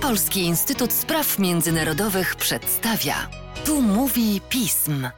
Polski Instytut Spraw Międzynarodowych przedstawia. Tu mówi pism.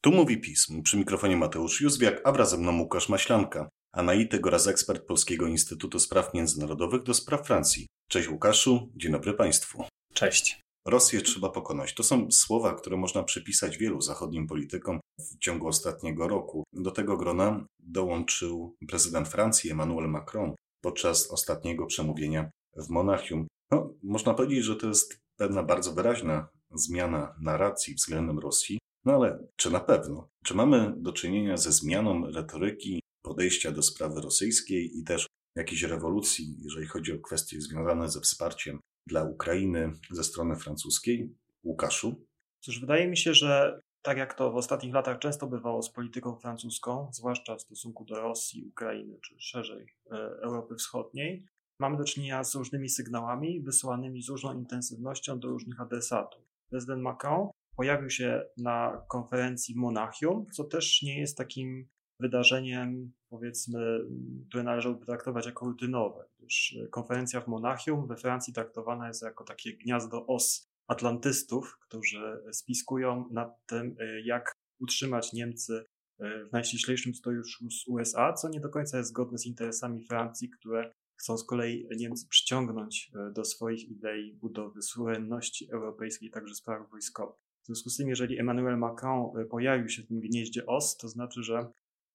Tu mówi pism. Przy mikrofonie Mateusz Józwiak, a wraz ze mną Łukasz Maślanka, analityk oraz ekspert Polskiego Instytutu Spraw Międzynarodowych do spraw Francji. Cześć Łukaszu, dzień dobry Państwu. Cześć. Rosję trzeba pokonać. To są słowa, które można przypisać wielu zachodnim politykom w ciągu ostatniego roku. Do tego grona dołączył prezydent Francji Emmanuel Macron podczas ostatniego przemówienia w Monachium. No, można powiedzieć, że to jest pewna bardzo wyraźna zmiana narracji względem Rosji, no ale czy na pewno? Czy mamy do czynienia ze zmianą retoryki, podejścia do sprawy rosyjskiej i też jakiejś rewolucji, jeżeli chodzi o kwestie związane ze wsparciem dla Ukrainy ze strony francuskiej? Łukaszu? Cóż, wydaje mi się, że tak jak to w ostatnich latach często bywało z polityką francuską, zwłaszcza w stosunku do Rosji, Ukrainy czy szerzej e, Europy Wschodniej, mamy do czynienia z różnymi sygnałami wysyłanymi z różną intensywnością do różnych adresatów. Prezydent Macron pojawił się na konferencji w Monachium, co też nie jest takim wydarzeniem, powiedzmy, które należałoby traktować jako rutynowe, gdyż konferencja w Monachium we Francji traktowana jest jako takie gniazdo os atlantystów, którzy spiskują nad tym, jak utrzymać Niemcy w najściślejszym sojuszu z USA, co nie do końca jest zgodne z interesami Francji, które chcą z kolei Niemcy przyciągnąć do swoich idei budowy suwerenności europejskiej, także spraw wojskowych. W związku z tym, jeżeli Emmanuel Macron pojawił się w tym gnieździe OS, to znaczy, że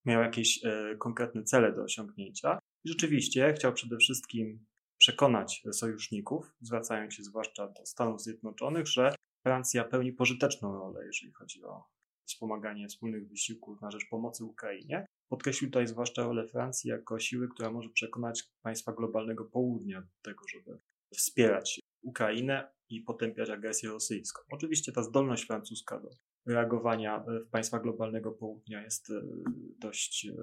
miał jakieś e, konkretne cele do osiągnięcia. I rzeczywiście chciał przede wszystkim przekonać sojuszników, zwracając się zwłaszcza do Stanów Zjednoczonych, że Francja pełni pożyteczną rolę, jeżeli chodzi o wspomaganie wspólnych wysiłków na rzecz pomocy Ukrainie. Podkreślił tutaj zwłaszcza rolę Francji jako siły, która może przekonać państwa globalnego południa do tego, żeby wspierać Ukrainę i potępiać agresję rosyjską. Oczywiście ta zdolność francuska do reagowania w państwach globalnego południa jest e, dość e,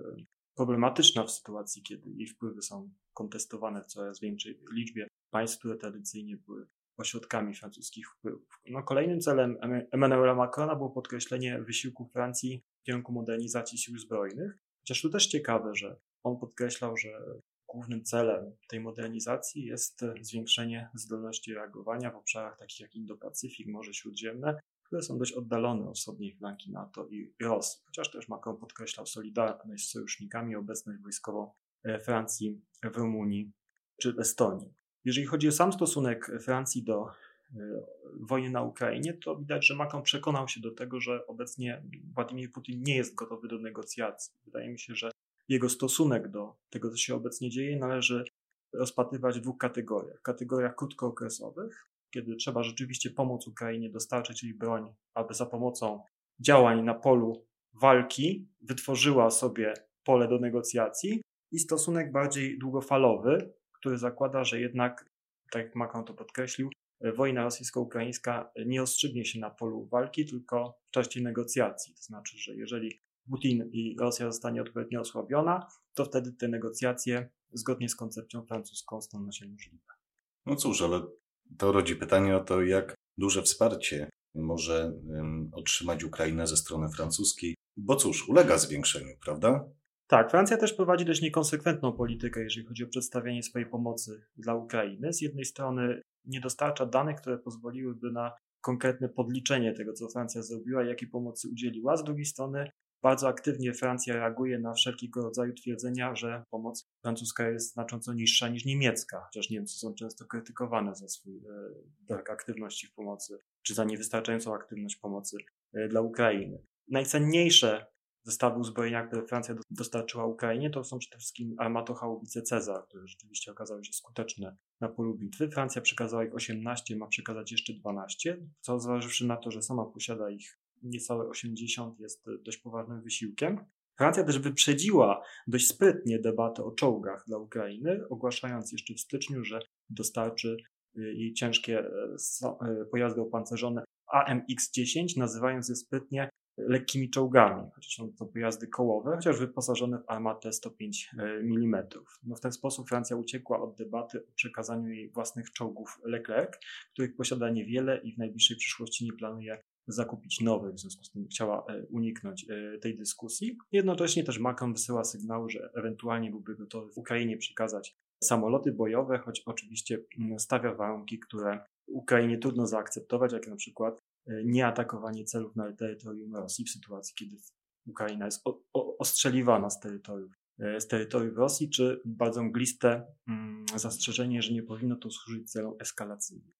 problematyczna w sytuacji, kiedy jej wpływy są kontestowane w coraz większej liczbie państw, które tradycyjnie były ośrodkami francuskich wpływów. No, kolejnym celem Emmanuela Macrona było podkreślenie wysiłku Francji w kierunku modernizacji sił zbrojnych. Chociaż tu też ciekawe, że on podkreślał, że głównym celem tej modernizacji jest zwiększenie zdolności reagowania w obszarach takich jak Indo-Pacyfik, Morze Śródziemne, które są dość oddalone od wschodniej flanki NATO i Rosji. Chociaż też Macron podkreślał solidarność z sojusznikami, obecność wojskową e, Francji w Rumunii czy Estonii. Jeżeli chodzi o sam stosunek Francji do e, wojny na Ukrainie, to widać, że Macron przekonał się do tego, że obecnie Władimir Putin nie jest gotowy do negocjacji. Wydaje mi się, że jego stosunek do tego, co się obecnie dzieje, należy rozpatrywać w dwóch kategoriach. W kategoriach krótkookresowych, kiedy trzeba rzeczywiście pomóc Ukrainie dostarczyć jej broń, aby za pomocą działań na polu walki wytworzyła sobie pole do negocjacji i stosunek bardziej długofalowy, który zakłada, że jednak, tak jak Macron to podkreślił, wojna rosyjsko-ukraińska nie ostrzygnie się na polu walki, tylko w trakcie negocjacji. To znaczy, że jeżeli Putin i Rosja zostanie odpowiednio osłabiona, to wtedy te negocjacje zgodnie z koncepcją francuską staną się możliwe. No cóż, ale to rodzi pytanie o to, jak duże wsparcie może otrzymać Ukraina ze strony francuskiej, bo cóż, ulega zwiększeniu, prawda? Tak, Francja też prowadzi dość niekonsekwentną politykę, jeżeli chodzi o przedstawianie swojej pomocy dla Ukrainy. Z jednej strony nie dostarcza danych, które pozwoliłyby na konkretne podliczenie tego, co Francja zrobiła jakiej pomocy udzieliła. Z drugiej strony bardzo aktywnie Francja reaguje na wszelkiego rodzaju twierdzenia, że pomoc francuska jest znacząco niższa niż niemiecka, chociaż Niemcy są często krytykowane za swój e, brak aktywności w pomocy, czy za niewystarczającą aktywność pomocy e, dla Ukrainy. Najcenniejsze zestawy uzbrojenia, które Francja dostarczyła Ukrainie, to są przede wszystkim armatochaubice Cezar, które rzeczywiście okazały się skuteczne na polu bitwy. Francja przekazała ich 18, ma przekazać jeszcze 12, co zważywszy na to, że sama posiada ich niecałe 80 jest dość poważnym wysiłkiem. Francja też wyprzedziła dość sprytnie debatę o czołgach dla Ukrainy, ogłaszając jeszcze w styczniu, że dostarczy y, jej ciężkie e, e, pojazdy opancerzone AMX-10, nazywając je sprytnie lekkimi czołgami, chociaż są to pojazdy kołowe, chociaż wyposażone w armatę 105 e, mm. No w ten sposób Francja uciekła od debaty o przekazaniu jej własnych czołgów Leclerc, których posiada niewiele i w najbliższej przyszłości nie planuje zakupić nowych, w związku z tym chciała e, uniknąć e, tej dyskusji. Jednocześnie też Macron wysyła sygnały, że ewentualnie byłby gotowy Ukrainie przekazać samoloty bojowe, choć oczywiście mm, stawia warunki, które Ukrainie trudno zaakceptować, jak na przykład e, nieatakowanie celów na terytorium Rosji w sytuacji, kiedy Ukraina jest ostrzeliwana z terytoriów, e, z terytoriów Rosji, czy bardzo mgliste mm, zastrzeżenie, że nie powinno to służyć celom eskalacyjnym.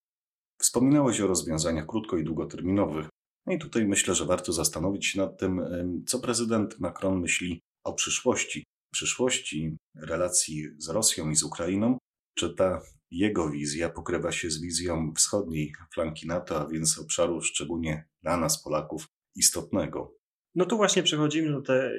Wspominałeś o rozwiązaniach krótko i długoterminowych. No i tutaj myślę, że warto zastanowić się nad tym, co prezydent Macron myśli o przyszłości. Przyszłości relacji z Rosją i z Ukrainą. Czy ta jego wizja pokrywa się z wizją wschodniej flanki NATO, a więc obszaru szczególnie dla nas, Polaków, istotnego? No tu właśnie przechodzimy do, te,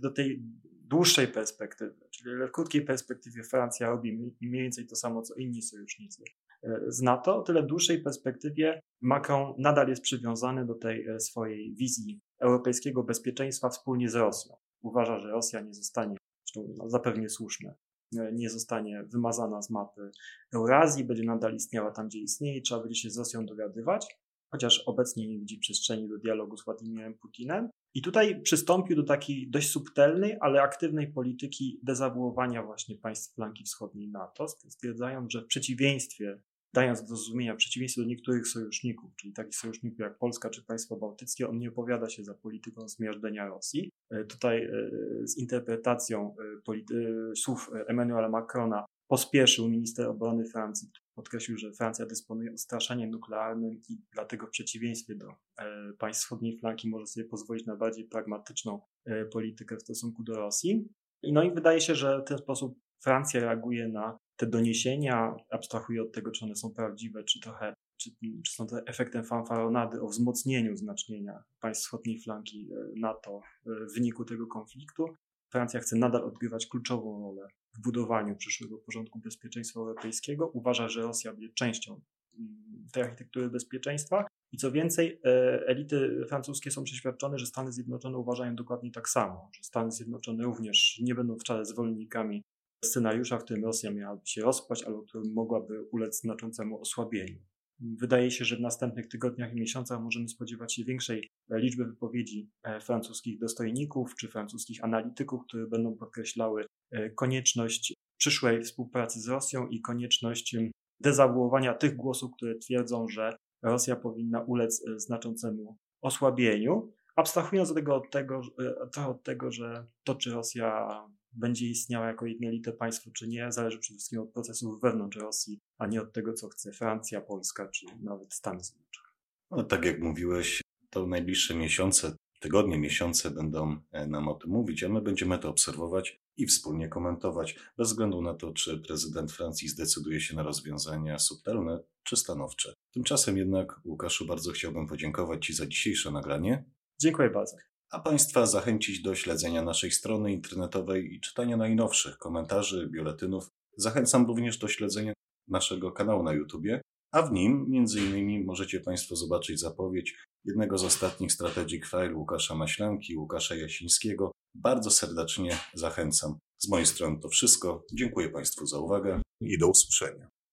do tej dłuższej perspektywy, czyli w krótkiej perspektywie Francja robi mniej więcej to samo, co inni sojusznicy e, z NATO, tyle w dłuższej perspektywie Macron nadal jest przywiązany do tej e, swojej wizji europejskiego bezpieczeństwa wspólnie z Rosją. Uważa, że Rosja nie zostanie, zresztą no, zapewnie słuszne, e, nie zostanie wymazana z mapy Eurazji, będzie nadal istniała tam, gdzie istnieje, trzeba będzie się z Rosją dogadywać, chociaż obecnie nie widzi przestrzeni do dialogu z Władimirem Putinem. I tutaj przystąpił do takiej dość subtelnej, ale aktywnej polityki dezawuowania właśnie państw flanki wschodniej NATO, stwierdzając, że w przeciwieństwie, dając do zrozumienia, w przeciwieństwie do niektórych sojuszników, czyli takich sojuszników jak Polska czy państwa bałtyckie, on nie opowiada się za polityką zmiażdżenia Rosji. E, tutaj e, z interpretacją e, słów Emmanuela Macrona pospieszył minister obrony Francji, podkreślił, że Francja dysponuje odstraszaniem nuklearnym i dlatego w przeciwieństwie do państw wschodniej flanki może sobie pozwolić na bardziej pragmatyczną politykę w stosunku do Rosji. No i wydaje się, że w ten sposób Francja reaguje na te doniesienia, abstrahuje od tego, czy one są prawdziwe, czy trochę, czy, czy są to efektem fanfaronady o wzmocnieniu znaczenia państw wschodniej flanki e, NATO w wyniku tego konfliktu. Francja chce nadal odgrywać kluczową rolę w budowaniu przyszłego porządku bezpieczeństwa europejskiego. Uważa, że Rosja będzie częścią mm, tej architektury bezpieczeństwa. I co więcej, e, elity francuskie są przeświadczone, że Stany Zjednoczone uważają dokładnie tak samo, że Stany Zjednoczone również nie będą wcale zwolennikami scenariusza, w którym Rosja miałaby się rozpaść, albo którym mogłaby ulec znaczącemu osłabieniu. Wydaje się, że w następnych tygodniach i miesiącach możemy spodziewać się większej liczby wypowiedzi e, francuskich dostojników czy francuskich analityków, które będą podkreślały e, konieczność przyszłej współpracy z Rosją i konieczność dezawuowania tych głosów, które twierdzą, że Rosja powinna ulec e, znaczącemu osłabieniu, abstrahując od tego, od tego, od tego, że to, czy Rosja będzie istniała jako jednolite państwo, czy nie, zależy przede wszystkim od procesów wewnątrz Rosji, a nie od tego, co chce Francja, Polska, czy nawet Stany Zjednoczone. No, tak jak mówiłeś, to najbliższe miesiące, tygodnie, miesiące będą e, nam o tym mówić, a my będziemy to obserwować i wspólnie komentować, bez względu na to, czy prezydent Francji zdecyduje się na rozwiązania subtelne czy stanowcze. Tymczasem jednak, Łukaszu, bardzo chciałbym podziękować Ci za dzisiejsze nagranie. Dziękuję bardzo a Państwa zachęcić do śledzenia naszej strony internetowej i czytania najnowszych komentarzy, biuletynów. Zachęcam również do śledzenia naszego kanału na YouTubie, a w nim innymi możecie Państwo zobaczyć zapowiedź jednego z ostatnich Strategic File Łukasza Maślanki, Łukasza Jasińskiego. Bardzo serdecznie zachęcam. Z mojej strony to wszystko. Dziękuję Państwu za uwagę i do usłyszenia.